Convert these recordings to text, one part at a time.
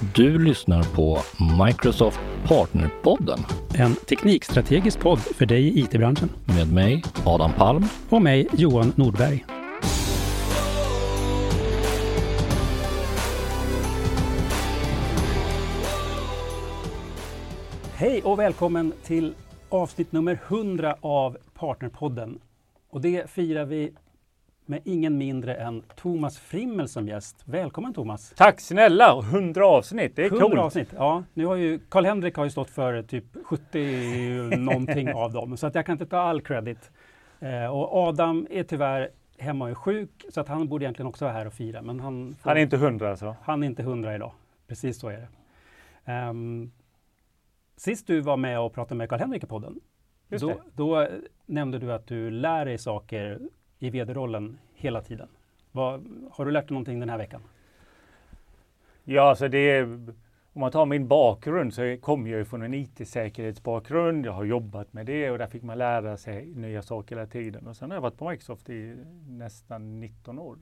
Du lyssnar på Microsoft Partnerpodden En teknikstrategisk podd för dig i IT-branschen. med mig, Adam Palm. Och mig, Johan Nordberg. Hej och välkommen till avsnitt nummer 100 av Partnerpodden. Och det firar vi med ingen mindre än Thomas Frimmel som gäst. Välkommen Thomas! Tack snälla! 100 avsnitt, det är 100 coolt. avsnitt. Ja, nu har ju Karl-Henrik har ju stått för typ 70 någonting av dem, så att jag kan inte ta all credit. Eh, och Adam är tyvärr hemma och är sjuk, så att han borde egentligen också vara här och fira, men han, får, Han är inte 100 alltså? han är inte 100 idag. Precis så är det. Ehm, sist du var med och pratade med Karl-Henrik i podden, Just då, det. då eh, nämnde du att du lär dig saker i vd-rollen hela tiden. Vad, har du lärt dig någonting den här veckan? Ja, alltså det är, om man tar min bakgrund så kommer jag ju från en IT-säkerhetsbakgrund. Jag har jobbat med det och där fick man lära sig nya saker hela tiden. Och sen har jag varit på Microsoft i nästan 19 år.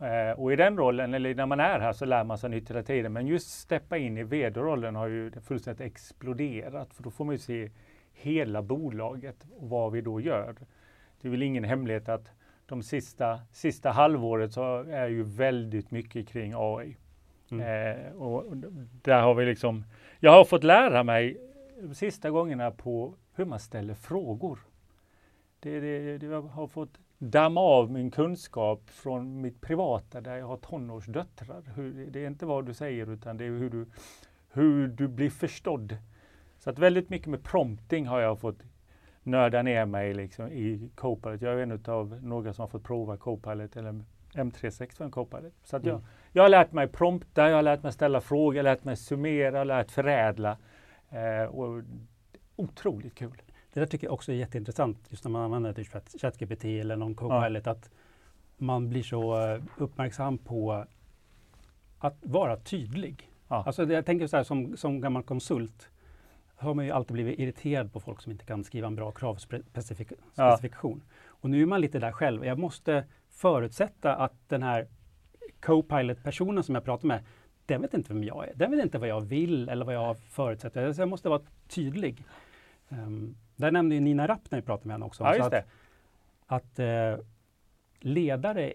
Eh, och i den rollen, eller när man är här, så lär man sig nytt hela tiden. Men just steppa in i vd-rollen har ju fullständigt exploderat. För då får man ju se hela bolaget och vad vi då gör. Det är väl ingen hemlighet att de sista, sista halvåret så är ju väldigt mycket kring AI. Mm. Eh, och där har vi liksom, jag har fått lära mig de sista gångerna på hur man ställer frågor. Det, det, det, jag har fått damma av min kunskap från mitt privata där jag har tonårsdöttrar. Hur, det är inte vad du säger utan det är hur du, hur du blir förstådd. Så att väldigt mycket med prompting har jag fått nörda ner mig liksom i Copilot. Jag är en av några som har fått prova Copilot eller M365 Copilot. Så jag, Mm. jag har lärt mig prompta, jag har lärt mig ställa frågor, jag har lärt mig summera, jag har lärt förädla. Eh, och otroligt kul. Det där tycker jag också är jätteintressant, just när man använder typ Chat- ChatGPT eller någon Copilot, att man blir så eh, uppmärksam på att vara tydlig. Ja. Alltså jag tänker så här som, som gammal konsult, har man ju alltid blivit irriterad på folk som inte kan skriva en bra kravspecifikation. Och nu är man lite där själv. Jag måste förutsätta att den här Copilot-personen som jag pratar med, den vet inte vem jag är. Den vet inte vad jag vill eller vad jag förutsätter. Så jag måste vara tydlig. Um, där nämnde ju Nina Rapp när vi pratade med henne också. Ja, att, att eh, ledare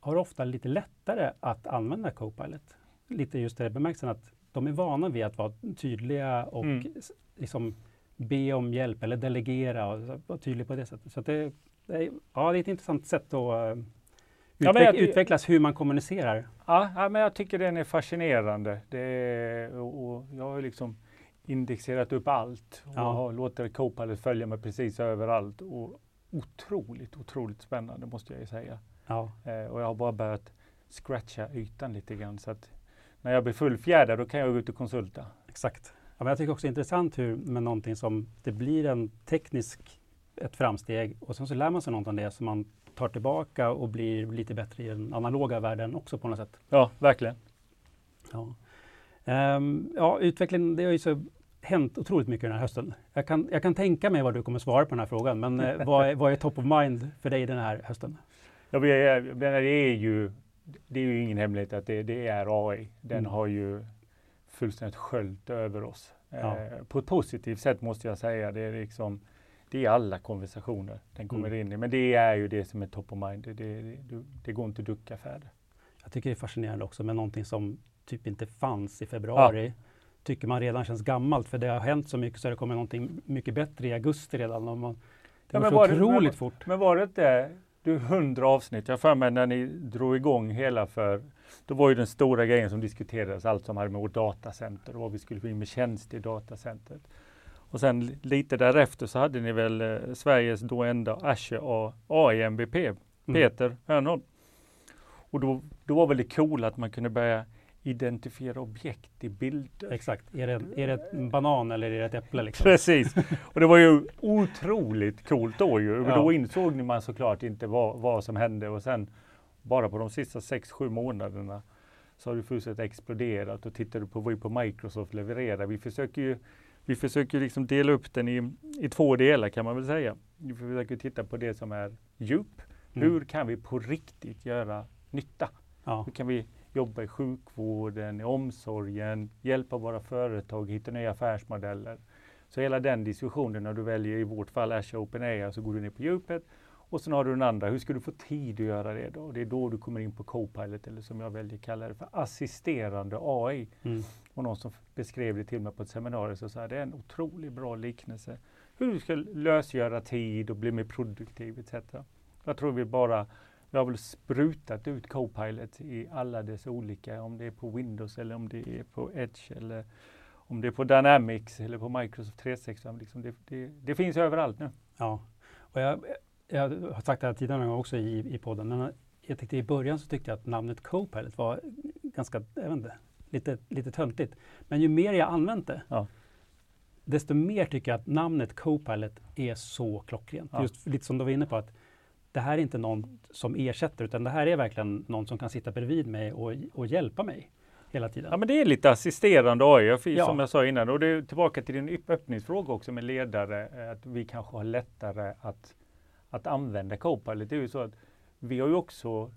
har ofta lite lättare att använda Copilot. Lite just det bemärkelsen att de är vana vid att vara tydliga och Mm. liksom be om hjälp eller delegera och vara tydlig på det sättet. Så det, det, är, ja, det är ett intressant sätt att Ja, men utveck- jag- utvecklas hur man kommunicerar. Ja, ja, men jag tycker den är fascinerande. Det är, och, och jag har liksom indexerat upp allt och Ja. har låtit Copilot följa mig precis överallt. Och otroligt, otroligt spännande måste jag ju säga. Ja, Eh, och jag har bara börjat scratcha ytan lite grann. Så att när jag blir fullfjädrad då kan jag gå ut och konsulta. exakt. Ja, men jag tycker också det är intressant hur med någonting som det blir en teknisk, ett framsteg och sen så lär man sig något om det som man tar tillbaka och blir lite bättre i den analoga världen också på något sätt. Ja, verkligen. Ja, Ehm, ja utvecklingen, det har ju så hänt otroligt mycket den här hösten. Jag kan, jag kan tänka mig vad du kommer svara på den här frågan, men eh, vad, är, vad är top of mind för dig den här hösten? Ja, det, är ju, det är ju ingen hemlighet att det, det är AI. Den Mm. har ju fullständigt sköljt över oss. Ja. Eh, på ett positivt sätt måste jag säga. Det är liksom det är alla konversationer den kommer Mm. in i. Men det är ju det som är top of mind. Det, det, det, går inte att ducka för det. Jag tycker det är fascinerande också med någonting som typ inte fanns i februari. Tycker man redan känns gammalt för det har hänt så mycket så det kommer någonting mycket bättre i augusti redan. Och man, det Ja, går så var det- otroligt men- fort. Men var det inte du, 100 avsnitt? Jag för mig när ni drog igång hela för då var ju den stora grejen som diskuterades allt som hade med vårt datacenter och vad vi skulle få in med tjänster i datacentret. Och sen li- lite därefter så hade ni väl eh, Sveriges då enda Azure A- AI MVP, Mm. Peter Hörnholm. Och då, då var väl det cool att man kunde börja identifiera objekt i bilder. Exakt. Är det, är det en banan eller är det ett äpple? Liksom? Precis, och det var ju otroligt coolt då ju. Ja. Då insåg man såklart inte vad, vad som hände och sen bara på de sista 6-7 månaderna så har det fullständigt exploderat och tittar du på vad vi på Microsoft levererar. Vi försöker ju vi försöker liksom dela upp den i, i två delar kan man väl säga. Vi försöker titta på det som är djup. Mm. Hur kan vi på riktigt göra nytta? Ja. Hur kan vi jobba i sjukvården, i omsorgen, hjälpa våra företag hitta nya affärsmodeller. Så hela den diskussionen när du väljer i vårt fall Azure OpenAI så går du ner på djupet och sen har du den andra, hur ska du få tid att göra det då? Det är då du kommer in på Copilot eller som jag väljer att kalla det för assisterande AI. Mm. Och någon som beskrev det till mig på ett seminarium så sa det är en otroligt bra liknelse. Hur du ska lösgöra tid och bli mer produktiv etc. Jag tror vi bara vi har väl sprutat ut Copilot i alla dess olika, om det är på Windows eller om det är på Edge eller om det är på Dynamics eller på Microsoft 365. Liksom det, det, det finns överallt nu. Ja, och jag, jag har sagt det här tidigare också i, i podden, men jag tyckte i början så tyckte jag att namnet Copilot var ganska, jag vet inte, lite, lite töntigt. Men ju mer jag använt det, ja. desto mer tycker jag att namnet Copilot är så klockrent. Ja. Just lite som du var inne på, att det här är inte någon som ersätter, utan det här är verkligen någon som kan sitta bredvid mig och, och hjälpa mig hela tiden. Ja, men det är lite assisterande AI, ja. som jag sa innan. Och det är tillbaka till din öppningsfråga också med ledare, eh, att vi kanske har lättare att, att använda Copilot. Det är ju så att vi har ju också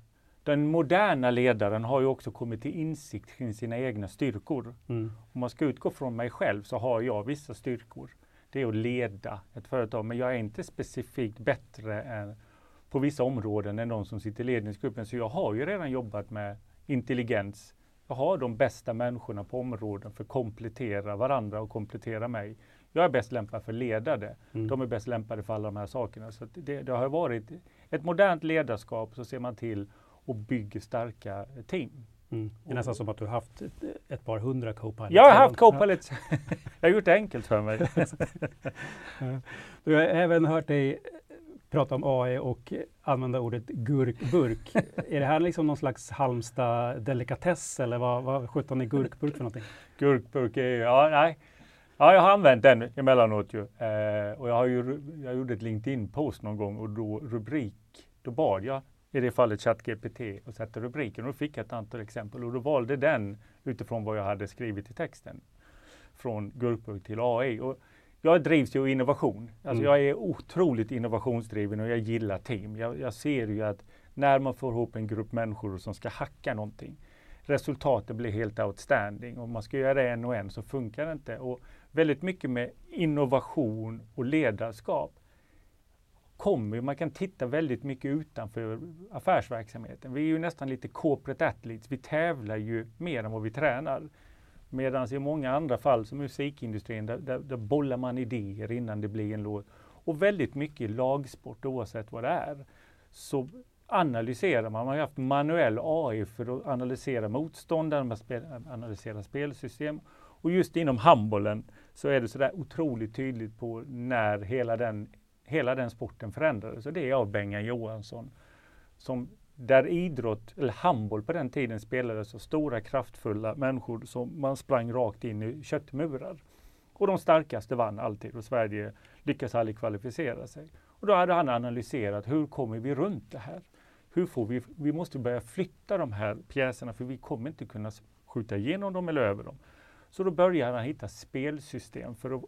den moderna ledaren har ju också kommit till insikt kring sina egna styrkor. Mm. Om man ska utgå från mig själv så har jag vissa styrkor. Det är att leda ett företag, men jag är inte specifikt bättre än på vissa områden än de som sitter i ledningsgruppen. Så jag har ju redan jobbat med intelligens. Jag har de bästa människorna på områden för att komplettera varandra och komplettera mig. Jag är bäst lämpad för ledare. Mm. De är bäst lämpade för alla de här sakerna. Så det, det har varit ett modernt ledarskap så ser man till och bygger starka team. Mm. Det är nästan som att du har haft ett, ett par hundra co-pilots. Jag har haft co-pilots. jag har gjort det enkelt för mig. du har även hört dig prata om AI och använda ordet gurkburk. är det här liksom någon slags Halmstad delikatess eller vad, vad sjutton är gurkburk för någonting? Gurkburk är, ja nej. Ja, jag har använt den emellanåt ju. Eh, och jag, har ju, jag gjorde ett LinkedIn-post någon gång och då rubrik, då bad jag i det fallet ChatGPT och sätta rubriken och då fick jag ett antal exempel och då valde den utifrån vad jag hade skrivit i texten. Från gurkburk till AI. Och jag drivs ju av innovation. Alltså mm. Jag är otroligt innovationsdriven och jag gillar team. Jag, jag, ser ju att när man får ihop en grupp människor som ska hacka någonting, resultatet blir helt outstanding. Om man ska göra det en och en så funkar det inte. Och väldigt mycket med innovation och ledarskap kommer, man kan titta väldigt mycket utanför affärsverksamheten. Vi är ju nästan lite corporate athletes. Vi tävlar ju mer än vad vi tränar. Medan i många andra fall som musikindustrin, där, där, där bollar man idéer innan det blir en låt. Och väldigt mycket lagsport oavsett vad det är. Så analyserar man. Man har haft manuell AI för att analysera motståndare, man spel, analysera spelsystem. Och just inom handbollen så är det sådär otroligt tydligt på när hela den, hela den sporten förändrades. Och det är av Bengan Johansson som där idrott, eller handboll på den tiden spelades av stora kraftfulla människor som man sprang rakt in i köttmurar. Och de starkaste vann alltid och Sverige lyckas aldrig kvalificera sig. Och då hade han analyserat hur kommer vi runt det här? Hur får vi, vi måste börja flytta de här pjäserna för vi kommer inte kunna skjuta igenom dem eller över dem. Så då började han hitta spelsystem för att,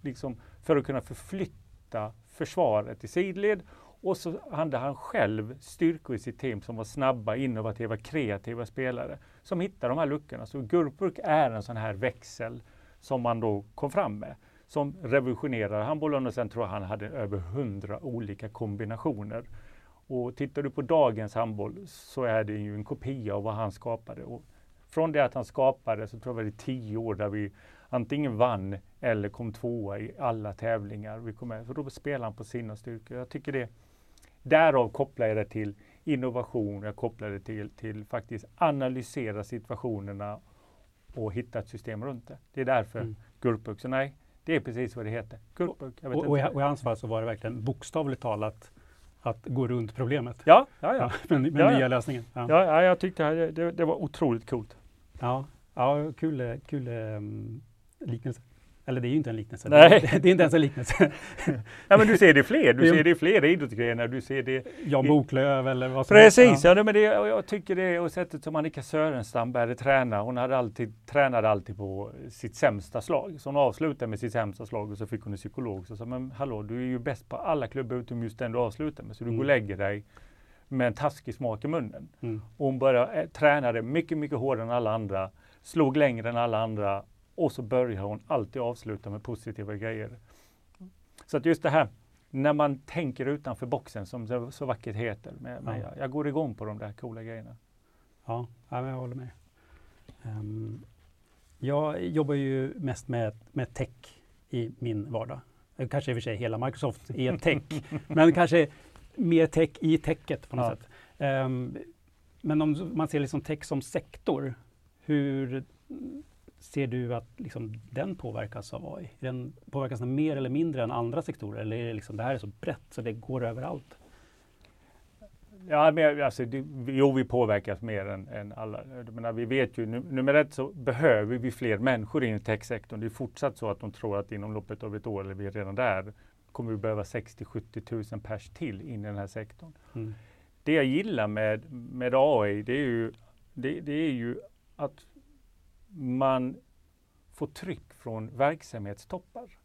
liksom, för att kunna förflytta försvaret i sidled och så hade han själv styrkor i sitt team som var snabba, innovativa, kreativa spelare som hittade de här luckorna. Så Gurpurk är en sån här växel som man då kom fram med som revolutionerade handbollen och sen tror jag han hade över hundra olika kombinationer. Och tittar du på dagens handboll så är det ju en kopia av vad han skapade. Och från det att han skapade så tror jag det är tio år där vi antingen vann eller kom tvåa i alla tävlingar vi kom med. Så då spelar han på sina styrkor. Jag tycker det Därav kopplar jag det till innovation, jag kopplar det till, till faktiskt analysera situationerna och hitta ett system runt det. Det är därför mm. Gurkburk. Så nej, det är precis vad det heter. Gurkburk. Och, och, och, i, hans fall så var det verkligen bokstavligt talat att gå runt problemet. Ja, ja, ja. ja med, ja, nya lösningen. Ja. ja, jag tyckte det, det var otroligt coolt. Ja, ja kul, kul um, liknelse. Eller det är ju inte en liknelse. Nej. Det, är inte ens en liknelse. ja, men du ser det fler. Du ser det i fler idrottsgrenar. Du ser det Jan Boklöv eller vad som Precis, ja. ja men det, jag tycker det och sättet som Annika Sörenstam började träna. Hon hade alltid, tränade alltid på sitt sämsta slag. Så hon avslutade med sitt sämsta slag och så fick hon en psykolog. Så sa men hallå, du är ju bäst på alla klubbar utom just den du avslutar med. Så du mm. går och lägger dig med en taskig smak i munnen. Mm. Och hon började, eh, tränade mycket, mycket hårdare än alla andra, slog längre än alla andra och så börjar hon alltid avsluta med positiva grejer. Så att just det här, när man tänker utanför boxen som det så vackert heter, men, Ja. jag, jag går igång på de där coola grejerna. Ja, jag håller med. Ehm, jag jobbar ju mest med, med tech i min vardag. Eh, Kanske i och för sig hela Microsoft är tech, men kanske mer tech i techet på något Ja. sätt. Ehm, men om man ser liksom tech som sektor, hur ser du att liksom den påverkas av AI? Den påverkas den mer eller mindre än andra sektorer? Eller är det, liksom, det här är så brett så det går överallt? Ja, men alltså, det, jo, vi påverkas mer än, än alla. Jag menar, vi vet ju, nu- nummer ett så behöver vi fler människor in i techsektorn. Det är fortsatt så att de tror att inom loppet av ett år, eller vi är redan där, kommer vi behöva 60-70 000 pers till in i den här sektorn. Mm. Det jag gillar med, med AI, det är, ju, det, det är ju att man får tryck från verksamhetstoppar.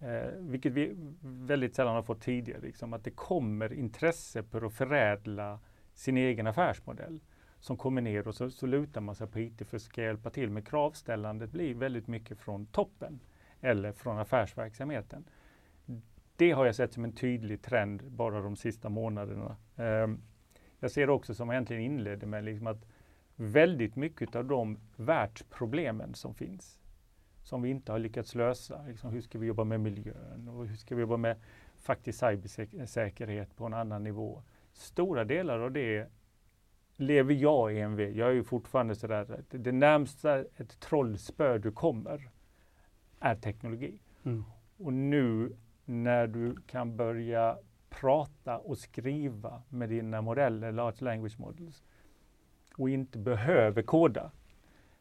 Eh, vilket vi väldigt sällan har fått tidigare. Liksom, att det kommer intresse för att förädla sin egen affärsmodell som kommer ner och så, så lutar man sig på IT för att ska hjälpa till. Men kravställandet blir väldigt mycket från toppen eller från affärsverksamheten. Det har jag sett som en tydlig trend bara de sista månaderna. Eh, jag ser också som jag egentligen inledde med liksom att väldigt mycket av de världsproblemen som finns som vi inte har lyckats lösa. Liksom hur ska vi jobba med miljön och hur ska vi jobba med faktiskt cybersäkerhet på en annan nivå. Stora delar av det lever jag i en väg. Jag är ju fortfarande sådär det närmsta ett trollspö du kommer är teknologi. Mm. Och nu när du kan börja prata och skriva med dina modeller, large language models, och inte behöver koda,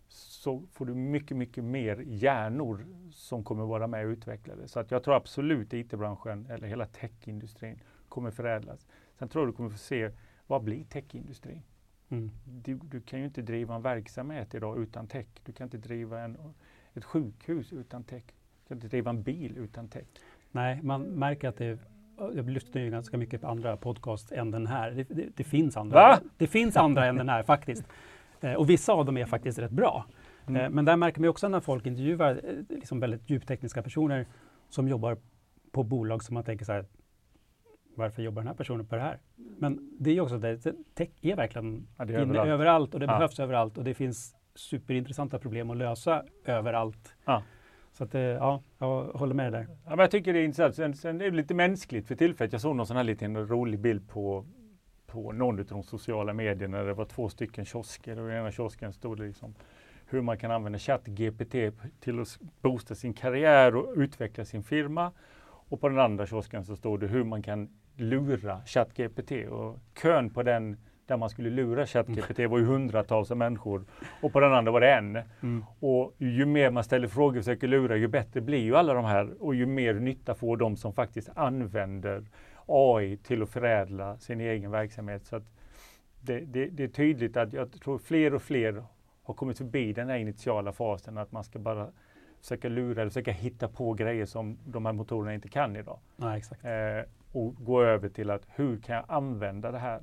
så får du mycket, mycket mer hjärnor som kommer vara med och utveckla det. Så att jag tror absolut IT-branschen, eller hela techindustrin, kommer förädlas. Sen tror jag du kommer få se, vad blir techindustrin? Mm. Du, du kan ju inte driva en verksamhet idag utan tech. Du kan inte driva en, ett sjukhus utan tech. Du kan inte driva en bil utan tech. Nej, man märker att det jag lyssnar ju ganska mycket på andra podcast än den här. Det, det, det finns andra. Va? Det finns andra än den här faktiskt. Eh, och vissa av dem är faktiskt rätt bra. Mm. Eh, men där märker man också när folk intervjuar eh, liksom väldigt djuptekniska personer som jobbar på bolag som man tänker så här, varför jobbar den här personen på det här? Men det är ju också det, tech är verkligen Ja, är inne överallt. överallt och det Ja. behövs överallt och det finns superintressanta problem att lösa överallt. Ja. Så att, eh, ja, jag håller med dig. Ja, men jag tycker det är intressant. Sen, sen är det lite mänskligt för tillfället. Jag såg någon sån här liten rolig bild på, på någon av de sociala medierna. Det var två stycken kiosker och i ena kiosken stod det liksom hur man kan använda ChatGPT till att boosta sin karriär och utveckla sin firma. Och på den andra kiosken så stod det hur man kan lura ChatGPT. Och kön på den där man skulle lura ChatGPT var ju hundratals av människor. Och på den andra var det en. Mm. Och ju mer man ställer frågor och försöker lura, ju bättre blir ju alla de här. Och ju mer nytta får de som faktiskt använder AI till att förädla sin egen verksamhet. Så det, det, det är tydligt att jag tror fler och fler har kommit förbi den här initiala fasen att man ska bara försöka lura eller försöka hitta på grejer som de här motorerna inte kan idag. Ja. Eh, och gå över till att hur kan jag använda det här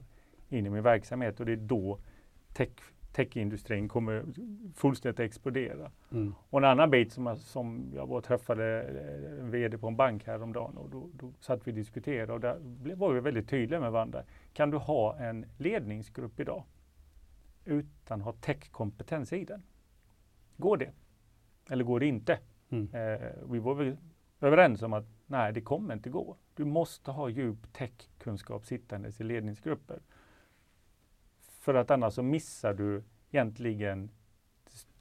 in i min verksamhet? Och det är då tech, techindustrin kommer fullständigt explodera. Mm. Och en annan bit som, jag- som jag var och träffade eh, en VD på en bank häromdagen och då, då satt vi och diskuterade och där var vi väldigt tydliga med varandra. Kan du ha en ledningsgrupp idag utan att ha techkompetens i den? Går det? Eller går det inte? Mm. Eh, vi var väl överens om att nej, det kommer inte gå. Du måste ha djup techkunskap sittandes i ledningsgrupper. För att annars så missar du egentligen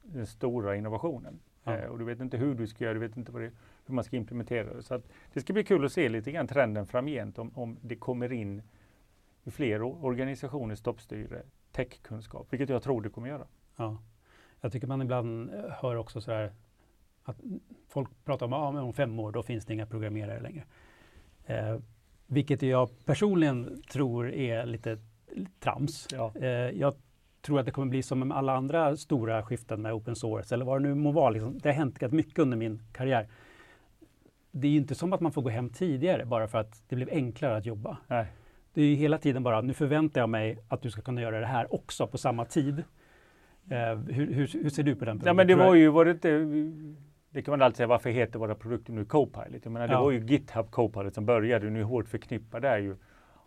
den stora innovationen. Ja. Eh, och du vet inte hur du ska göra, du vet inte det, hur man ska implementera det. Så det ska bli kul att se lite grann trenden framgent om, om det kommer in i fler organisationers toppstyre techkunskap, vilket jag tror det kommer göra. Ja. Jag tycker man ibland eh, hör också så här att folk pratar om att ah, om fem år då finns det inga programmerare längre. Eh, vilket jag personligen tror är lite trams. Ja. Eh, jag tror att det kommer bli som med alla andra stora skiften med open source eller vad det nu må vara. Liksom. Det har hänt mycket under min karriär. Det är ju inte som att man får gå hem tidigare bara för att det blev enklare att jobba. Nej. Det är ju hela tiden bara, nu förväntar jag mig att du ska kunna göra det här också på samma tid. Eh, hur, hur, hur, ser du på den punkten? Ja, men det var ju, var det inte, det kan man alltid säga, varför heter våra produkter nu Copilot? Jag menar, det ja. var ju GitHub Copilot som började, nu är hårt förknippad där ju.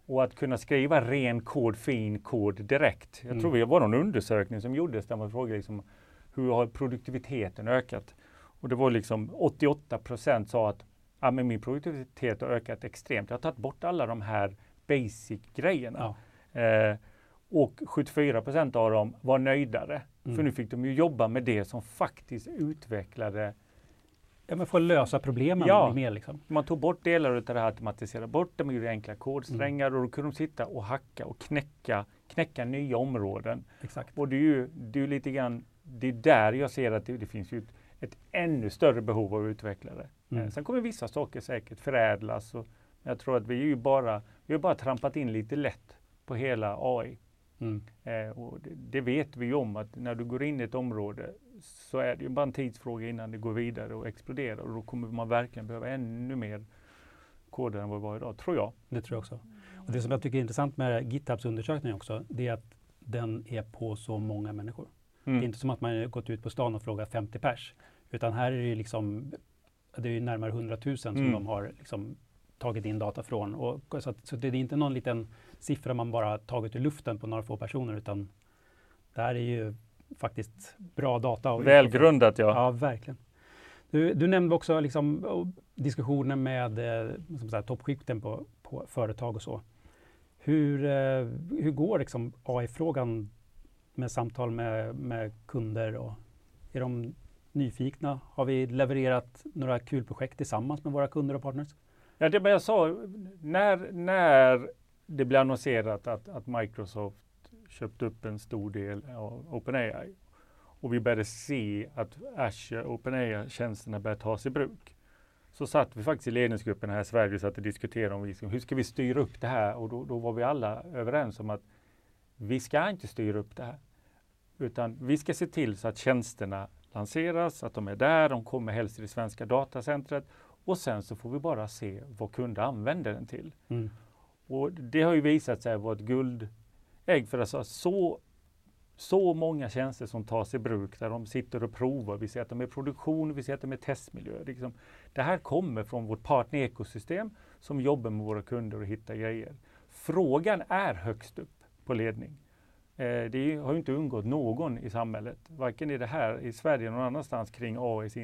Och att kunna skriva ren kod, fin kod direkt. Jag mm. tror det var någon undersökning som gjordes där man frågade liksom, hur har produktiviteten ökat? Och det var liksom 88 procent sa att ja, men min produktivitet har ökat extremt. Jag har tagit bort alla de här basic-grejerna. Ja. Eh, och 74 procent av dem var nöjdare. Mm. För nu fick de ju jobba med det som faktiskt utvecklade Ja, men få lösa problemen ja, mer. Liksom. Man tog bort delar av det här, automatiserade bort det, man gjorde enkla kodsträngar mm. och då kunde de sitta och hacka och knäcka, knäcka nya områden. Exakt. Och det är ju det är lite grann, det är där jag ser att det, det finns ju ett, ett, ännu större behov av utvecklare. Mm. Eh, sen kommer vissa saker säkert förädlas. Och jag tror att vi är ju bara, vi har bara trampat in lite lätt på hela AI. Mm. Eh, och det, det, vet vi ju om att när du går in i ett område så är det ju bara en tidsfråga innan det går vidare och exploderar och då kommer man verkligen behöva ännu mer koder än vad vi har idag, tror jag. Det tror jag också. Och det som jag tycker är intressant med GitHubs undersökning också, det är att den är på så många människor. Mm. Det är inte som att man gått ut på stan och frågat 50 pers, utan här är det ju liksom, det är närmare 100 000 som mm. de har liksom tagit in data från. Och, så, att, så det är inte någon liten siffra man bara tagit ur luften på några få personer, utan det här är ju faktiskt bra data. Välgrundat, ja. Ja, verkligen. Du, du nämnde också liksom, diskussioner med eh, toppskikten på, på företag och så. Hur, eh, hur går liksom AI-frågan med samtal med, med kunder? Och är de nyfikna? Har vi levererat några kul projekt tillsammans med våra kunder och partners? Ja, det jag sa, när, när det blev annonserat att, att Microsoft köpt upp en stor del av OpenAI och vi började se att Azure OpenAI-tjänsterna började tas i bruk. Så satt vi faktiskt i ledningsgruppen här i Sverige och satt och diskuterade om vi, hur ska vi styra upp det här och då, då var vi alla överens om att vi ska inte styra upp det här. Utan vi ska se till så att tjänsterna lanseras, att de är där, de kommer helst till det svenska datacentret och sen så får vi bara se vad kunder använder den till. Mm. Och det har ju visat sig vara ett ägg för alltså så, så många tjänster som tas i bruk där de sitter och provar. Vi ser att de är i produktion, vi ser att de är testmiljö. Liksom, det här kommer från vårt partner-ekosystem som jobbar med våra kunder och hittar grejer. Frågan är högst upp på ledning. Eh, det har ju inte undgått någon i samhället, varken i det här i Sverige eller någon annanstans kring AIs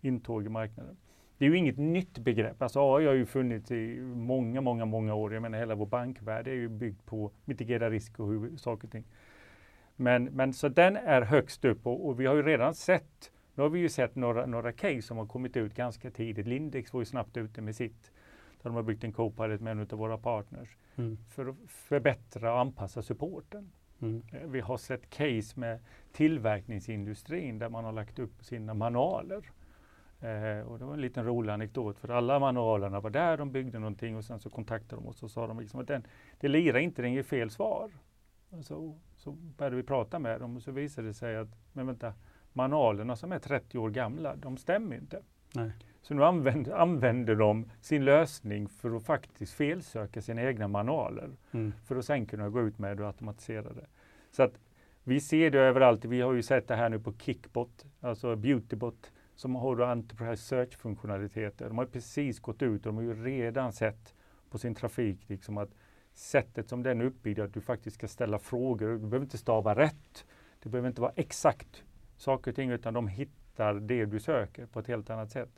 intåg i marknaden. Det är ju inget nytt begrepp. Alltså AI har ju funnits i många, många, många år. Jag menar hela vår bankvärld är ju byggd på mitigera risk och hur saker och ting. Men, men så den är högst upp och, och, vi har ju redan sett, nu har vi ju sett några, några case som har kommit ut ganska tidigt. Lindex var ju snabbt ute med sitt. Där de har byggt en Copilot med en av våra partners. Mm. För att förbättra och anpassa supporten. Mm. Eh, vi har sett case med tillverkningsindustrin där man har lagt upp sina manualer Eh, och det var en liten rolig anekdot för alla manualerna var där, de byggde någonting och sen så kontaktade de oss och sa de liksom att den, det lirar inte, den ger fel svar. Så, så började vi prata med dem och så visade det sig att, men vänta, manualerna som är 30 år gamla, de stämmer inte. Nej. Så nu använder, använder de sin lösning för att faktiskt felsöka sina egna manualer. Mm. För att sen kunna gå ut med och automatisera det. Så att vi ser det överallt. Vi har ju sett det här nu på Kickbot, alltså Beautybot som har Enterprise Search-funktionaliteter. De har precis gått ut och de har ju redan sett på sin trafik liksom att sättet som den är uppbyggd att du faktiskt ska ställa frågor. Du behöver inte stava rätt. Det behöver inte vara exakt saker och ting utan de hittar det du söker på ett helt annat sätt.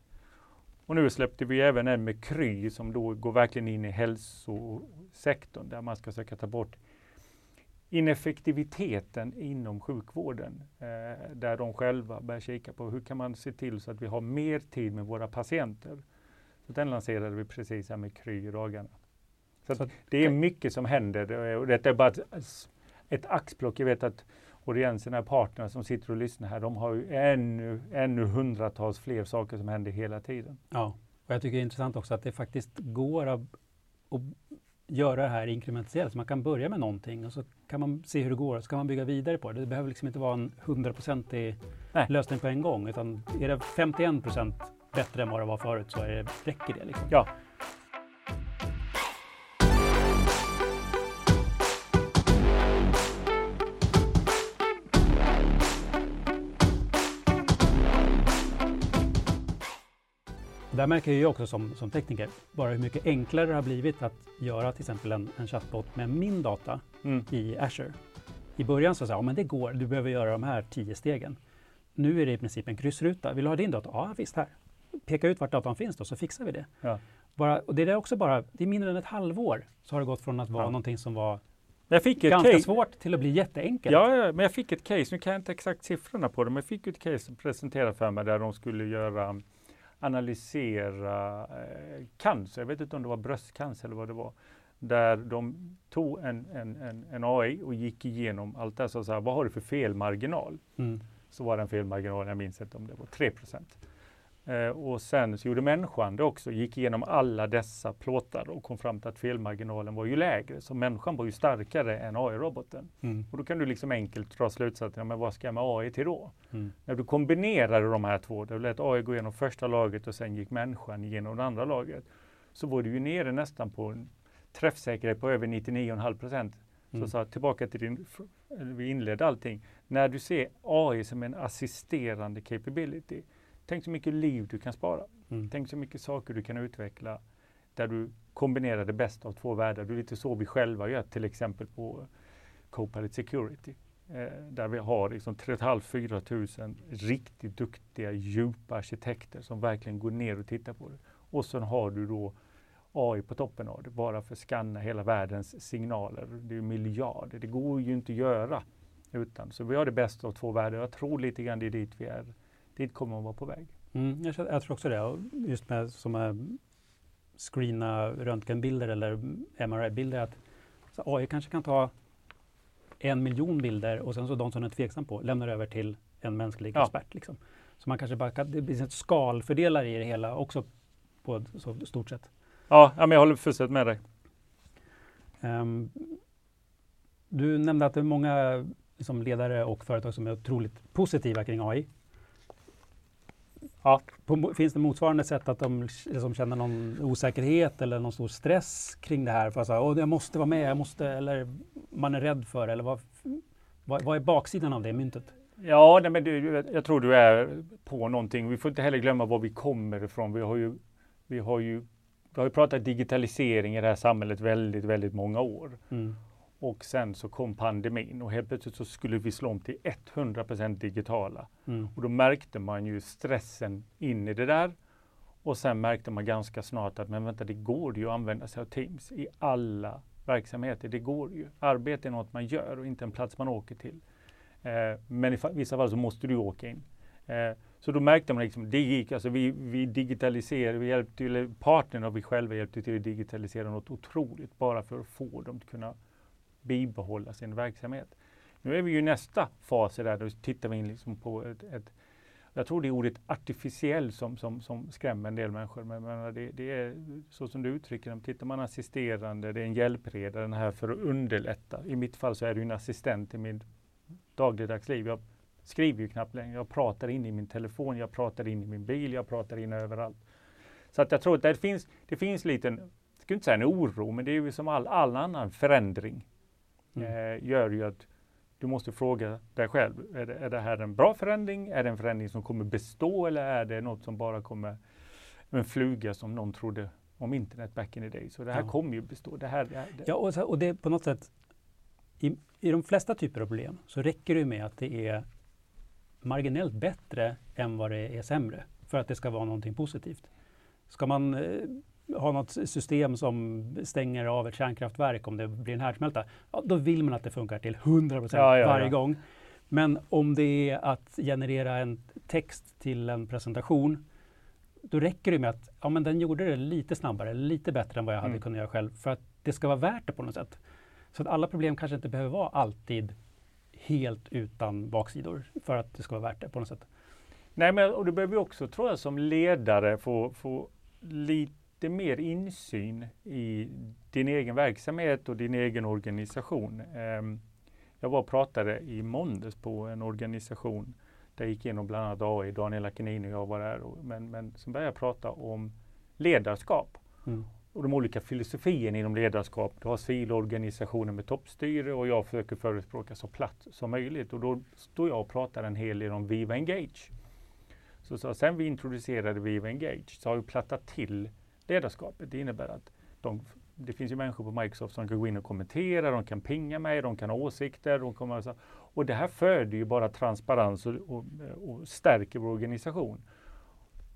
Och nu släppte vi även en med Kry som då går verkligen in i hälsosektorn där man ska försöka ta bort ineffektiviteten inom sjukvården eh, där de själva börjar kika på hur kan man se till så att vi har mer tid med våra patienter. Så den lanserade vi precis här med Kry i dagarna. Så, så det är mycket som händer och detta är bara ett, ett axplock. Jag vet att Oriensen, partnerna som sitter och lyssnar här, de har ju ännu, ännu hundratals fler saker som händer hela tiden. Ja, och jag tycker det är intressant också att det faktiskt går att göra det här inkrementellt. Så man kan börja med någonting och så kan man se hur det går och så kan man bygga vidare på det. Det behöver liksom inte vara en hundraprocentig lösning på en gång utan är det 51 procent bättre än vad det var förut så är det, räcker det. Liksom. Ja. Där märker jag också som, som tekniker bara hur mycket enklare det har blivit att göra till exempel en, en chatbot med min data Mm. i Azure. I början så sa jag, ja, men det går, du behöver göra de här tio stegen. Nu är det i princip en kryssruta. Vill du ha din data? Ja, visst här. Peka ut vart datan finns då, så fixar vi det. Ja. Bara, och det är också bara, det är mindre än ett halvår så har det gått från att vara Ja. någonting som var Jag fick ganska case. svårt till att bli jätteenkelt. Ja, ja, men jag fick ett case. Nu kan jag inte exakt siffrorna på det, men jag fick ett case presenterat för mig där de skulle göra analysera eh, cancer. Jag vet inte om det var bröstcancer eller vad det var. Där de tog en, en, en, en AI och gick igenom allt det här. Så, här, vad har du för felmarginal? Mm. Så var det en felmarginal, jag minns inte om det var 3 eh, Och sen så gjorde människan det också, gick igenom alla dessa plåtar och kom fram till att felmarginalen var ju lägre. Så människan var ju starkare än AI-roboten. Mm. Och då kan du liksom enkelt dra slutsatsen, men vad ska jag med AI till då? Mm. När du kombinerade de här två, du lät AI gå igenom första laget och sen gick människan igenom det andra laget, så var du ju nere nästan på en träffsäkerhet på över 99,5 procent. Mm. Så, så tillbaka till din, vi inledde allting. När du ser AI som en assisterande capability, tänk så mycket liv du kan spara. Mm. Tänk så mycket saker du kan utveckla där du kombinerar det bästa av två världar. Det är lite så vi själva gör till exempel på Copilot Security. Eh, där vi har liksom 3 500-4 tusen riktigt duktiga, djupa arkitekter som verkligen går ner och tittar på det. Och sen har du då AI på toppen av det, bara för att skanna hela världens signaler. Det är miljarder, det går ju inte att göra utan. Så vi har det bästa av två världar. Jag tror lite grann det är dit vi är. Dit kommer man vara på väg. Mm, jag, jag tror också det. Och just med som är screena röntgenbilder eller MRI-bilder. Att så AI kanske kan ta en miljon bilder och sen så de som den är tveksam på lämnar över till en mänsklig Ja. expert. Liksom. Så man kanske bara kan, det blir en skalfördelare i det hela också på ett så stort sätt. Ja, men jag håller fullständigt med dig. Ehm, du nämnde att det är många liksom, ledare och företag som är otroligt positiva kring AI. Ja. På, finns det motsvarande sätt att de liksom, känner någon osäkerhet eller någon stor stress kring det här? För att säga, Åh, jag måste vara med, jag måste, eller man är rädd för, eller vad, vad, vad är baksidan av det myntet? Ja, nej, men du, jag tror du är på någonting. Vi får inte heller glömma var vi kommer ifrån. Vi har ju, vi har ju, vi har ju pratat digitalisering i det här samhället väldigt, väldigt många år. Mm. Och sen så kom pandemin och helt plötsligt så skulle vi slå om till 100% digitala. Mm. Och då märkte man ju stressen in i det där. Och sen märkte man ganska snart att men vänta, det går ju att använda sig av Teams i alla verksamheter. Det går ju. Arbete är något man gör och inte en plats man åker till. Eh, men i vissa fall så måste du åka in. Eh, så då märkte man liksom, det gick, alltså vi, vi digitaliserade, vi hjälpte till, eller partnern och vi själva hjälpte till att digitalisera något otroligt bara för att få dem att kunna bibehålla sin verksamhet. Nu är vi ju i nästa fas där då tittar vi in liksom på ett, ett jag tror det är ordet artificiell som, som, som skrämmer en del människor. Men, men det, det är så som du uttrycker det, tittar man assisterande, det är en hjälpreda, den här för att underlätta. I mitt fall så är det en assistent i mitt dagligdags liv. Jag skriver ju knappt längre, jag pratar in i min telefon, jag pratar in i min bil, jag pratar in överallt. Så att jag tror att det finns, det finns lite, jag skulle inte säga en oro, men det är ju som all, all annan förändring Mm. eh, gör ju att du måste fråga dig själv, är det, är det här en bra förändring? Är det en förändring som kommer bestå eller är det något som bara kommer en fluga som någon trodde om internet back in the day? Så det här Ja. kommer ju bestå. Det här, det här, det, Ja, och, och det på något sätt, i, i de flesta typer av problem så räcker det med att det är marginellt bättre än vad det är sämre för att det ska vara någonting positivt. Ska man eh, ha något system som stänger av ett kärnkraftverk om det blir en härdsmälta, ja, då vill man att det funkar till 100 procent Ja, ja, varje gång. Men om det är att generera en text till en presentation, då räcker det med att ja, men den gjorde det lite snabbare, lite bättre än vad jag hade Mm. kunnat göra själv, för att det ska vara värt det på något sätt. Så att alla problem kanske inte behöver vara alltid helt utan baksidor för att det ska vara värt det på något sätt. Nej, men och du behöver också, tror jag, som ledare få, få lite mer insyn i din egen verksamhet och din egen organisation. Ehm, jag var och pratade i måndags på en organisation där jag gick igenom bland annat AI, Daniel Akenin och jag var där. Och, men, men sen började jag prata om ledarskap Mm. och de olika filosofierna inom ledarskap. Du har civilorganisationer med toppstyre och jag försöker förespråka så platt som möjligt. Och då står jag och pratar en hel del om Viva Engage. Så, så sen vi introducerade Viva Engage så har vi plattat till ledarskapet. Det innebär att de, det finns ju människor på Microsoft som kan gå in och kommentera, de kan pinga mig, de kan ha åsikter. De kommer så, och det här föder ju bara transparens och, och, och stärker vår organisation.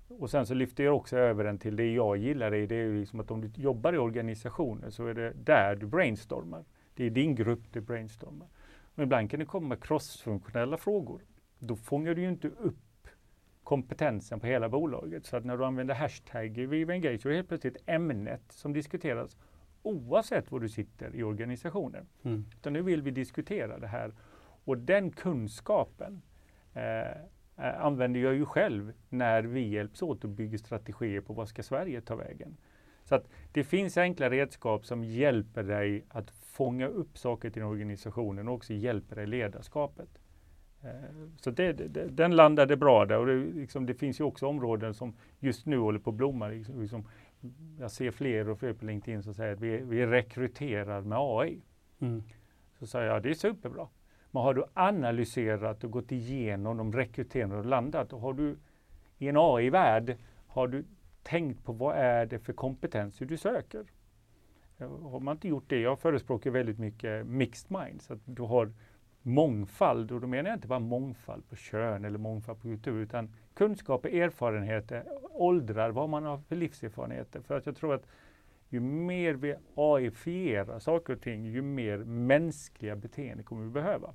Och sen så lyfter jag också över den till det jag gillar, det är ju liksom att om du jobbar i organisationer så är det där du brainstormar. Det är din grupp du brainstormar. Men ibland kan det komma crossfunktionella frågor. Då fångar du ju inte upp kompetensen på hela bolaget. Så att när du använder hashtag Viva Engage så är det helt plötsligt ämnet som diskuteras oavsett var du sitter i organisationen. Mm. Utan nu vill vi diskutera det här. Och den kunskapen eh, eh, använder jag ju själv när vi hjälps åt att bygga strategier på vad ska Sverige ta vägen. Så att det finns enkla redskap som hjälper dig att fånga upp saker till organisationen och också hjälper dig i ledarskapet. Eh, så det, det, den landade bra där och det, liksom, det, finns ju också områden som just nu håller på att blomma. Liksom, liksom, jag ser fler och fler på LinkedIn som säger att vi, vi rekryterar med AI. Mm. Så säger jag, det är superbra. Men har du analyserat och gått igenom de rekryterande och landat, och har du i en AI-värld, har du tänkt på vad är det för kompetenser du söker? Har man inte gjort det, jag förespråkar väldigt mycket mixed minds, att du har mångfald, och då menar jag inte bara mångfald på kön eller mångfald på kultur, utan kunskaper, erfarenheter, åldrar, vad man har för livserfarenheter. För att jag tror att ju mer vi AI-fierar saker och ting, ju mer mänskliga beteenden kommer vi behöva.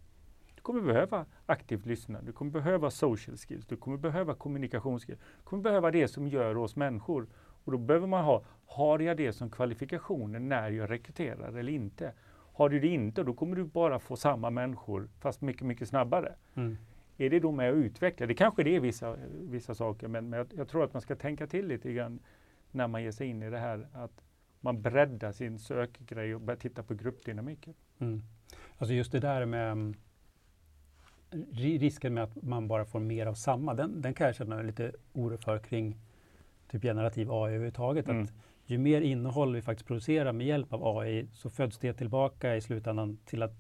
Du kommer behöva aktivt lyssnande, du kommer behöva social skills, du kommer behöva kommunikationsskills, du kommer behöva det som gör oss människor. Och då behöver man ha, har jag det som kvalifikationer när jag rekryterar eller inte? Har du det inte, då kommer du bara få samma människor fast mycket, mycket snabbare. Mm. Är det då med att utveckla? Det kanske det är vissa, vissa saker, men, men jag, jag, tror att man ska tänka till lite grann när man ger sig in i det här. Att man breddar sin sökgrej och börjar titta på gruppdynamiken. Mm. Alltså just det där med mm, risken med att man bara får mer av samma, den, den kan jag känna lite oro för kring typ generativ AI överhuvudtaget. Mm. Att ju mer innehåll vi faktiskt producerar med hjälp av AI så föds det tillbaka i slutändan till att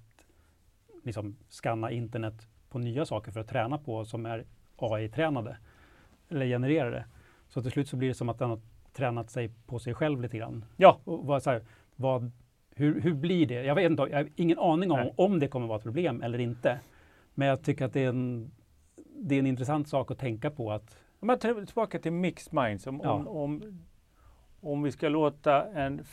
liksom skanna internet på nya saker för att träna på som är AI-tränade eller genererade. Så till slut så blir det som att den har tränat sig på sig själv lite grann. Ja. Och vad, så här, vad, hur, hur blir det? Jag, vet inte, jag har ingen aning om Nej. om det kommer vara ett problem eller inte. Men jag tycker att det är en, det är en intressant sak att tänka på. att man tillbaka till mixed minds. Om, ja. om, om, om, vi ska låta en,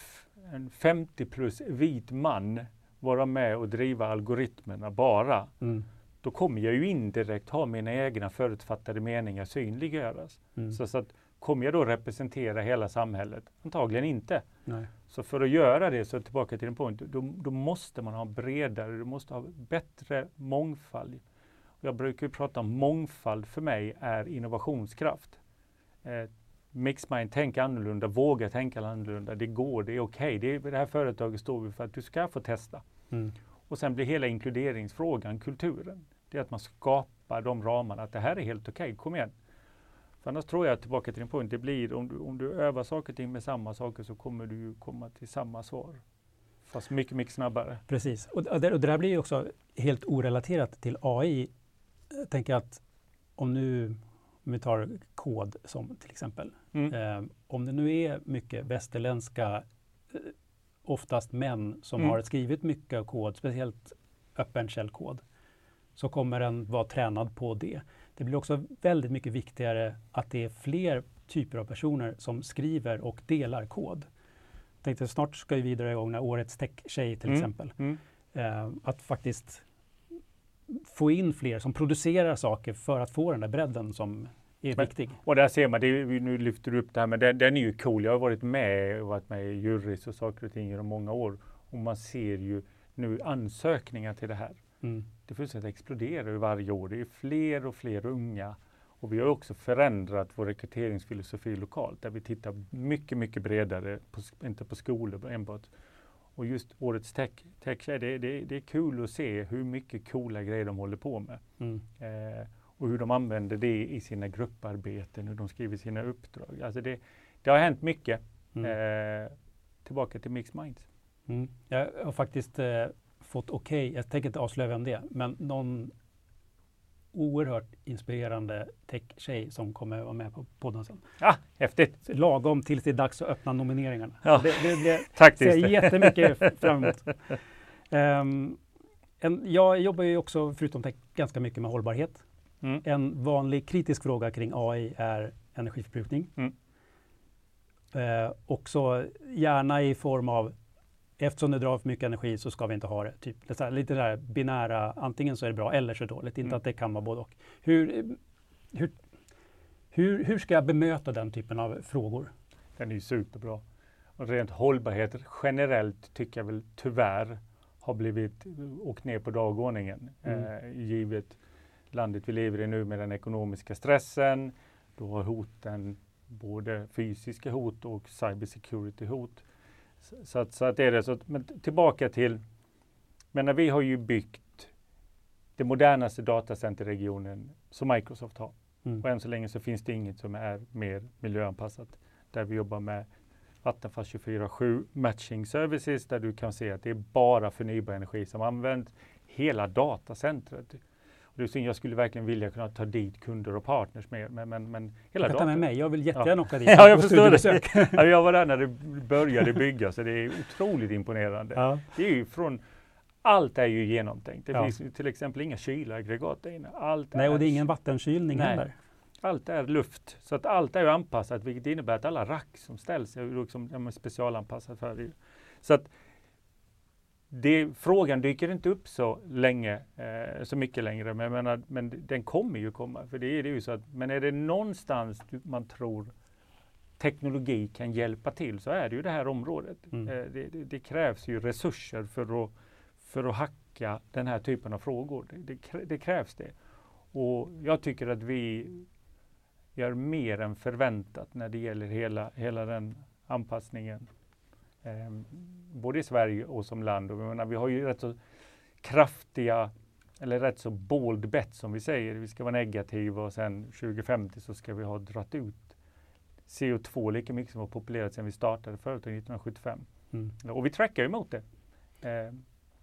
en 50 plus vit man vara med och driva algoritmerna bara. Mm. Då kommer jag ju indirekt ha mina egna förutfattade meningar synliggöras. Mm. Så, så att Kommer jag då representera hela samhället? Antagligen inte. Nej. Så för att göra det, så tillbaka till din point, då, då, måste man ha bredare, du måste ha bättre mångfald. Jag brukar prata om mångfald för mig är innovationskraft. Eh, Mixmind, tänk annorlunda, våga tänka annorlunda. Det går, det är okej. Okay. Det, det här företaget står vi för att du ska få testa. Mm. Och sen blir hela inkluderingsfrågan kulturen. Det är att man skapar de ramarna, att det här är helt okej, okay. kom igen. För annars tror jag, tillbaka till din punkt, det blir om du, om du övar saker och ting med samma saker så kommer du komma till samma svar. Fast mycket, mycket snabbare. Precis. Och, och, det, och det där blir ju också helt orelaterat till AI. Jag tänker att om nu, om vi tar kod som till exempel. Mm. Eh, om det nu är mycket västerländska, eh, oftast män, som mm. har skrivit mycket kod, speciellt öppen källkod, så kommer den vara tränad på det. Det blir också väldigt mycket viktigare att det är fler typer av personer som skriver och delar kod. Jag tänkte snart ska vi dra igång när årets tech-tjej till mm. exempel. Mm. Eh, att faktiskt få in fler som producerar saker för att få den där bredden som är men, viktig. Och där ser man, det, nu lyfter du upp det här, men den, den är ju cool. Jag har varit med och varit med i jurys och saker och ting i många år. Och man ser ju nu ansökningar till det här. Mm. Det fullständigt exploderar varje år. Det är fler och fler unga. Och vi har också förändrat vår rekryteringsfilosofi lokalt där vi tittar mycket, mycket bredare, på, inte på skolor enbart. Och just årets tech, tech det, det, det är kul att se hur mycket coola grejer de håller på med. Mm. Eh, och hur de använder det i sina grupparbeten, hur de skriver sina uppdrag. Alltså det, det har hänt mycket. Mm. Eh, tillbaka till Mixed Minds. Mm. Jag har faktiskt eh, fått okej, okay, jag tänker inte avslöja vem det är, men någon oerhört inspirerande tech-tjej som kommer vara med på podden sen. Ah, häftigt! Lagom tills det är dags att öppna nomineringarna. Ja. Det, det, det Tack ser jag jättemycket fram emot. Ehm, en, jag jobbar ju också, förutom tech, ganska mycket med hållbarhet. Mm. En vanlig kritisk fråga kring AI är energiförbrukning. Mm. Eh, också gärna i form av Eftersom det drar för mycket energi så ska vi inte ha det. Typ, det här, lite det där binära, antingen så är det bra eller så är det dåligt. Inte Mm. att det kan vara både och. Hur, hur, hur, hur ska jag bemöta den typen av frågor? Den är ju superbra. Och rent hållbarhet generellt tycker jag väl tyvärr har blivit åkt ner på dagordningen. Mm. Eh, givet landet vi lever i nu med den ekonomiska stressen. Då har hoten både fysiska hot och cybersecurity hot. Så, att, så att det är det. Så att, men tillbaka till, men vi har ju byggt det modernaste datacenterregionen som Microsoft har. Mm. Och än så länge så finns det inget som är mer miljöanpassat. Där vi jobbar med Vattenfall 24-7 matching services där du kan se att det är bara förnybar energi som används. Hela datacentret. Och det är jag skulle verkligen vilja kunna ta dit kunder och partners med, men, men, men hela ta med mig, jag vill jättegärna åka dit Ja, jag förstår det. Ja, jag var där när det började byggas så det är otroligt imponerande. Ja. Det är från allt är ju genomtänkt. Det Ja. finns till exempel inga kylaggregat där inne. Allt Nej, och det är ingen vattenkylning Nej. heller. allt är luft. Så att allt är anpassat, vilket innebär att alla rack som ställs är liksom, ja, men specialanpassat för det. Så att det, frågan dyker inte upp så länge, eh, så mycket längre, men, menar, men den kommer ju komma. För det är det ju så att, men är det någonstans du- man tror teknologi kan hjälpa till så är det ju det här området. Mm. Eh, det, det, det krävs ju resurser för att, för att hacka den här typen av frågor. Det, det krävs det. Och jag tycker att vi gör mer än förväntat när det gäller hela, hela den anpassningen. Eh, både i Sverige och som land. Och menar, vi har ju rätt så kraftiga, eller rätt så bold bet som vi säger. Vi ska vara negativa och sen 2050 så ska vi ha dratt ut CO2 lika mycket som har populerat sedan vi startade företaget 1975. Mm. Och vi trackar ju mot det. Eh,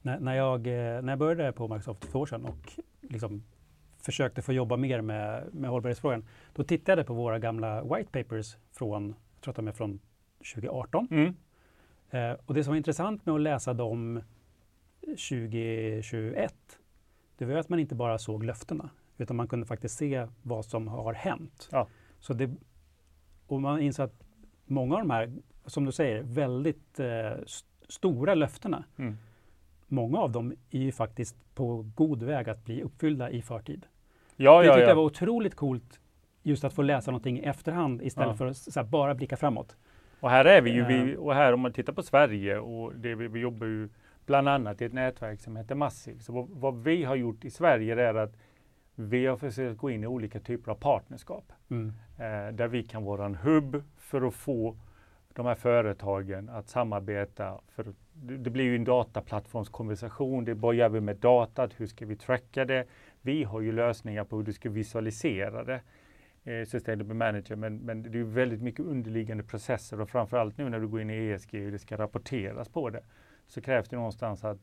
När, när, jag, eh, när jag började på Microsoft för två år sedan och liksom försökte få jobba mer med, med hållbarhetsfrågan, då tittade jag på våra gamla white papers från, jag tror att de är från 2018. mm, Eh, och det som var intressant med att läsa dem 2021, det var att man inte bara såg löftena, utan man kunde faktiskt se vad som har hänt. Ja. Så det, och man insåg att många av de här, som du säger, väldigt eh, st- stora löftena, mm. många av dem är ju faktiskt på god väg att bli uppfyllda i förtid. Ja, det ja, tyckte ja. jag var otroligt coolt, just att få läsa någonting i efterhand istället Ja. för att här, bara blicka framåt. Och här är vi ju, vi, och här om man tittar på Sverige och det vi, vi jobbar ju bland annat i ett nätverk som heter Massiv. Så vad, vad vi har gjort i Sverige är att vi har försökt gå in i olika typer av partnerskap. Mm. Eh, där vi kan vara en hubb för att få de här företagen att samarbeta. För det blir ju en dataplattformskonversation. Det är vad gör vi med datat? Hur ska vi tracka det? Vi har ju lösningar på hur du ska visualisera det. Eh, Sustainable Manager, men, men det är väldigt mycket underliggande processer och framförallt nu när du går in i ESG och det ska rapporteras på det så krävs det någonstans att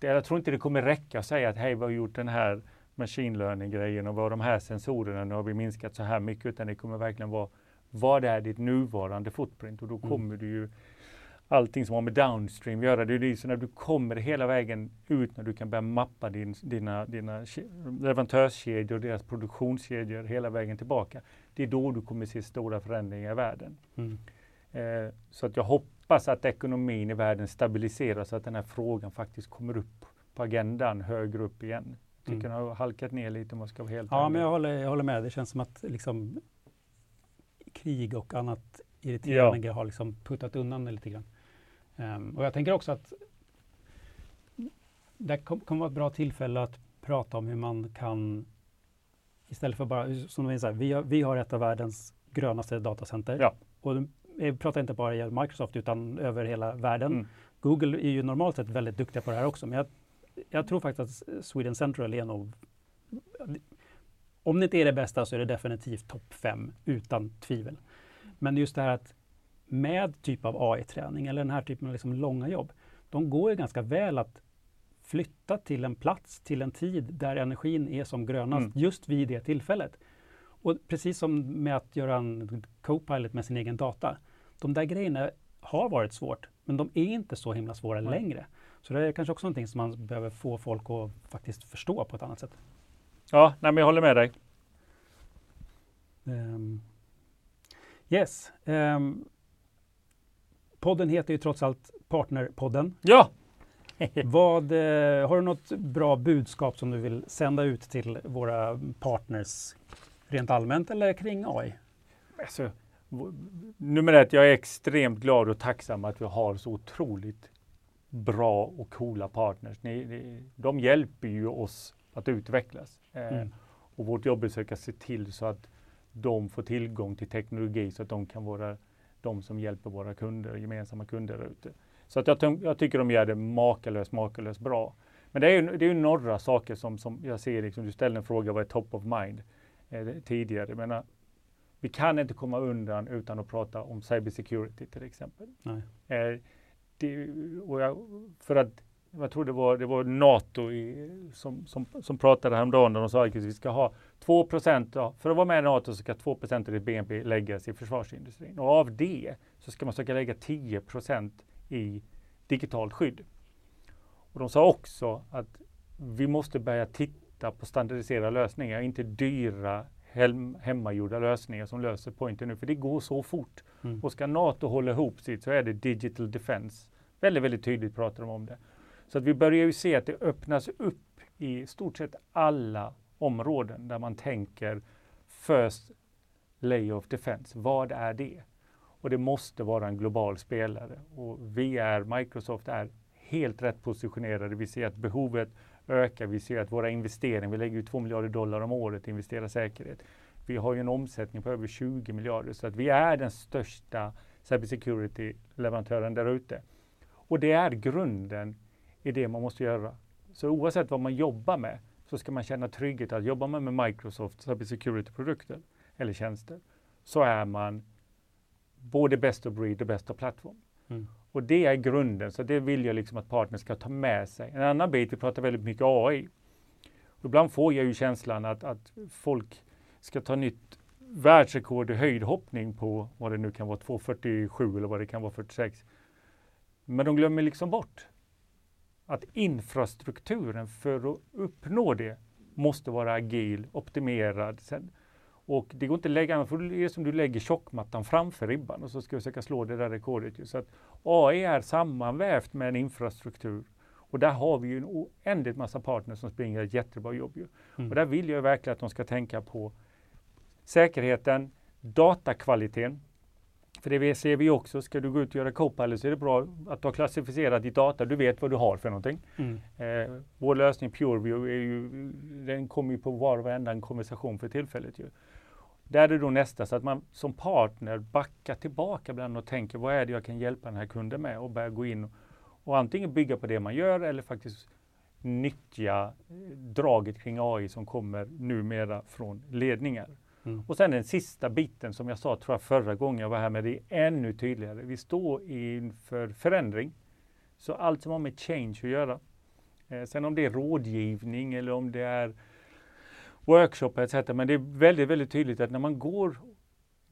jag tror inte det kommer räcka att säga att hej, vi har gjort den här machine learning-grejen och vad de här sensorerna, nu har vi minskat så här mycket, utan det kommer verkligen vara vad är ditt nuvarande footprint? Och då Mm. kommer du ju allting som har med downstream att göra. Det är ju så när du kommer hela vägen ut när du kan börja mappa din, dina, dina ke- leverantörskedjor och deras produktionskedjor hela vägen tillbaka. Det är då du kommer se stora förändringar i världen. Mm. Eh, så att jag hoppas att ekonomin i världen stabiliseras så att den här frågan faktiskt kommer upp på agendan högre upp igen. Jag tycker Mm. den har halkat ner lite om jag ska vara helt Ja, ärlig. men jag håller, jag håller med. Det känns som att liksom, krig och annat irriterande grejer har liksom puttat undan det lite grann. Ehm, och jag tänker också att det kom- kommer vara ett bra tillfälle att prata om hur man kan, istället för bara, som vi säger, vi har, vi har ett av världens grönaste datacenter. Ja. Och jag pratar inte bara i Microsoft utan över hela världen. Mm. Google är ju normalt sett väldigt duktiga på det här också, men jag, jag tror faktiskt att Sweden Central är nog om det inte är det bästa så är det definitivt topp fem utan tvivel. Men just det här att med typ av AI-träning eller den här typen av liksom långa jobb, de går ju ganska väl att flytta till en plats, till en tid där energin är som grönast mm. just vid det tillfället. Och precis som med att göra en Copilot med sin egen data. De där grejerna har varit svårt, men de är inte så himla svåra Nej. längre. Så det är kanske också någonting som man behöver få folk att faktiskt förstå på ett annat sätt. Ja, nej, men jag håller med dig. Um, yes. Um, podden heter ju trots allt Partnerpodden. Ja! Vad, eh, har du något bra budskap som du vill sända ut till våra partners rent allmänt eller kring AI? Alltså, nummer ett, jag är extremt glad och tacksam att vi har så otroligt bra och coola partners. Ni, ni, de hjälper ju oss att utvecklas. Eh, mm. och vårt jobb är att försöka se till så att de får tillgång till teknologi så att de kan vara de som hjälper våra kunder, gemensamma kunder där ute. Så att jag, jag, tycker de gör det makalöst, makalöst bra. Men det är ju, det är ju några saker som, som jag ser, liksom, du ställde en fråga, vad är top of mind eh, tidigare? Jag menar, vi kan inte komma undan utan att prata om cybersecurity till exempel. Eh, det, jag, för att jag tror det var, det var NATO i, som, som, som pratade häromdagen och de sa att vi ska ha 2 ja, för att vara med i NATO så ska 2 av ditt BNP läggas i försvarsindustrin. Och av det så ska man försöka lägga 10% i digitalt skydd. Och de sa också att vi måste börja titta på standardiserade lösningar, inte dyra hem, hemmagjorda lösningar som löser pointen nu, för det går så fort. Mm. Och ska NATO hålla ihop sitt så är det digital defense. Väldigt, väldigt tydligt pratar de om det. Så att vi börjar ju se att det öppnas upp i stort sett alla områden där man tänker first layer of defense. Vad är det? Och det måste vara en global spelare. Och vi är, Microsoft är helt rätt positionerade. Vi ser att behovet ökar. Vi ser att våra investeringar, vi lägger ju 2 miljarder dollar om året i investera säkerhet. Vi har ju en omsättning på över 20 miljarder så att vi är den största cybersecurity-leverantören där ute. Och det är grunden i det man måste göra. Så oavsett vad man jobbar med så ska man känna trygghet att jobba med, med Microsoft cybersecurity-produkter eller tjänster så är man både best of breed och best of plattform. Mm. Och det är grunden, så det vill jag liksom att partners ska ta med sig. En annan bit, vi pratar väldigt mycket AI. Och ibland får jag ju känslan att, att folk ska ta nytt världsrekord i höjdhoppning på vad det nu kan vara, 2,47 eller vad det kan vara, 46. Men de glömmer liksom bort att infrastrukturen för att uppnå det måste vara agil, optimerad. Och det går inte att lägga, för det är som du lägger tjockmattan framför ribban och så ska vi försöka slå det där rekordet. Så att AI är sammanvävt med en infrastruktur. Och där har vi ju en oändligt massa partners som springer ett jättebra jobb. Mm. Och där vill jag verkligen att de ska tänka på säkerheten, datakvaliteten. För det ser vi också, ska du gå ut och göra Copilot så är det bra att du har klassificerat ditt data, du vet vad du har för någonting. Mm. Eh, vår lösning PureView, är ju, den kommer ju på var och varenda konversation för tillfället. Ju. Där är det då nästa, så att man som partner backar tillbaka ibland och tänker vad är det jag kan hjälpa den här kunden med och börjar gå in och, och antingen bygga på det man gör eller faktiskt nyttja eh, draget kring AI som kommer numera från ledningar. Mm. Och sen den sista biten som jag sa tror jag förra gången jag var här med, det är ännu tydligare. Vi står inför förändring. Så allt som har med change att göra. Eh, sen om det är rådgivning eller om det är workshop etc. Men det är väldigt, väldigt tydligt att när man går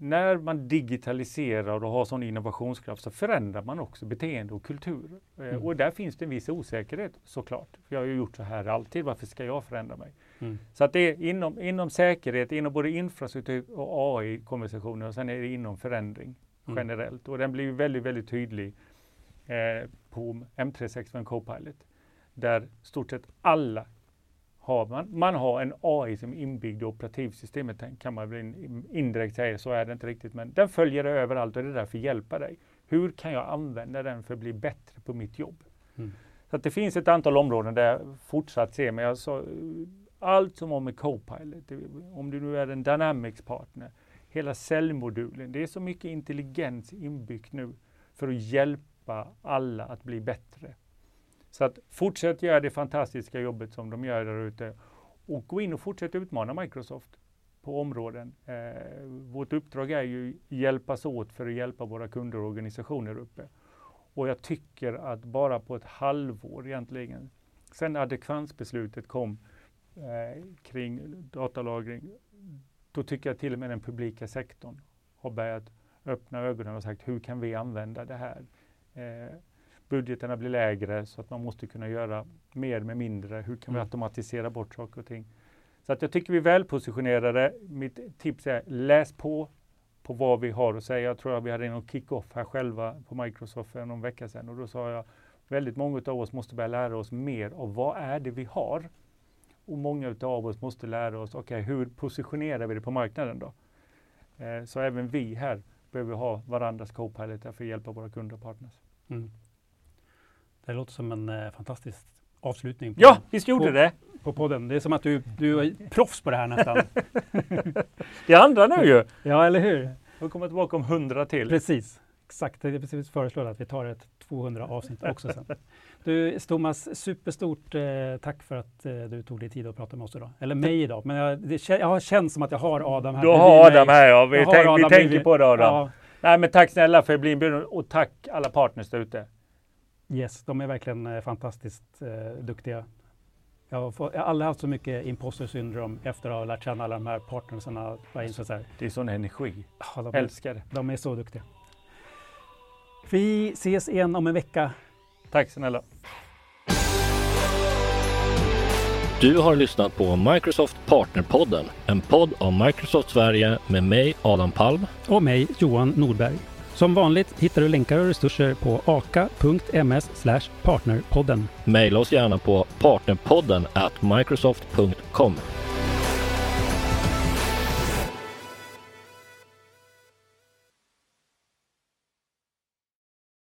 när man digitaliserar och har sån innovationskraft så förändrar man också beteende och kultur. Eh, mm. Och där finns det en viss osäkerhet såklart. För jag har ju gjort så här alltid, varför ska jag förändra mig? Mm. Så att det är inom, inom säkerhet, inom både infrastruktur och AI-konversationer och sen är det inom förändring mm. generellt. Och den blir väldigt, väldigt tydlig eh, på M365 Copilot. Där stort sett alla har man. Man har en AI som är inbyggd i operativsystemet kan man väl indirekt säga, så är det inte riktigt. Men den följer dig överallt och det är där för att hjälpa dig. Hur kan jag använda den för att bli bättre på mitt jobb? Mm. Så att det finns ett antal områden där jag fortsatt ser, men jag sa, allt som har med Copilot, om du nu är en Dynamics-partner, hela cellmodulen, det är så mycket intelligens inbyggt nu för att hjälpa alla att bli bättre. Så att fortsätt göra det fantastiska jobbet som de gör där ute och gå in och fortsätt utmana Microsoft på områden. Eh, vårt uppdrag är ju hjälpas åt för att hjälpa våra kunder och organisationer uppe. Och jag tycker att bara på ett halvår egentligen sen adekvansbeslutet kom eh, kring datalagring, då tycker jag till och med den publika sektorn har börjat öppna ögonen och sagt hur kan vi använda det här? Eh, budgeterna blir lägre så att man måste kunna göra mer med mindre. Hur kan vi mm. automatisera bort saker och ting? Så att jag tycker vi är välpositionerade. Mitt tips är läs på på vad vi har att säga. Jag tror att vi hade någon kick-off här själva på Microsoft för någon vecka sedan och då sa jag väldigt många av oss måste börja lära oss mer av vad är det vi har? Och många av oss måste lära oss, okej, okay, hur positionerar vi det på marknaden då? Eh, så även vi här behöver ha varandras co-pilot för att hjälpa våra kunder och partners. Mm. Det låter som en eh, fantastisk avslutning. På, ja, visst gjorde på, det! På podden. Det är som att du, du är proffs på det här nästan. det är andra nu ju! Ja, eller hur? Vi kommer tillbaka om hundra till. Precis. Exakt, jag precis föreslår att vi tar ett 200 avsnitt också sen. Du Thomas, superstort eh, tack för att eh, du tog dig tid att prata med oss idag. Eller mig idag, men jag, det, jag har känt som att jag har Adam här. Du har Adam här ja, vi, tänk, vi tänker på det Adam. Ja. Nej men tack snälla för att bli inbjuden och tack alla partners där ute. Yes, de är verkligen eh, fantastiskt eh, duktiga. Jag har, fått, jag har aldrig haft så mycket imposter syndrom efter att ha lärt känna alla de här partnerserna. Det är sån energi. Ja, de, Älskar det. De är så duktiga. Vi ses igen om en vecka. Tack snälla. Du har lyssnat på Microsoft Partnerpodden, en podd av Microsoft Sverige med mig Adam Palm och mig Johan Nordberg. Som vanligt hittar du länkar och resurser på aka.ms partnerpodden. Maila oss gärna på partnerpodden at microsoft.com.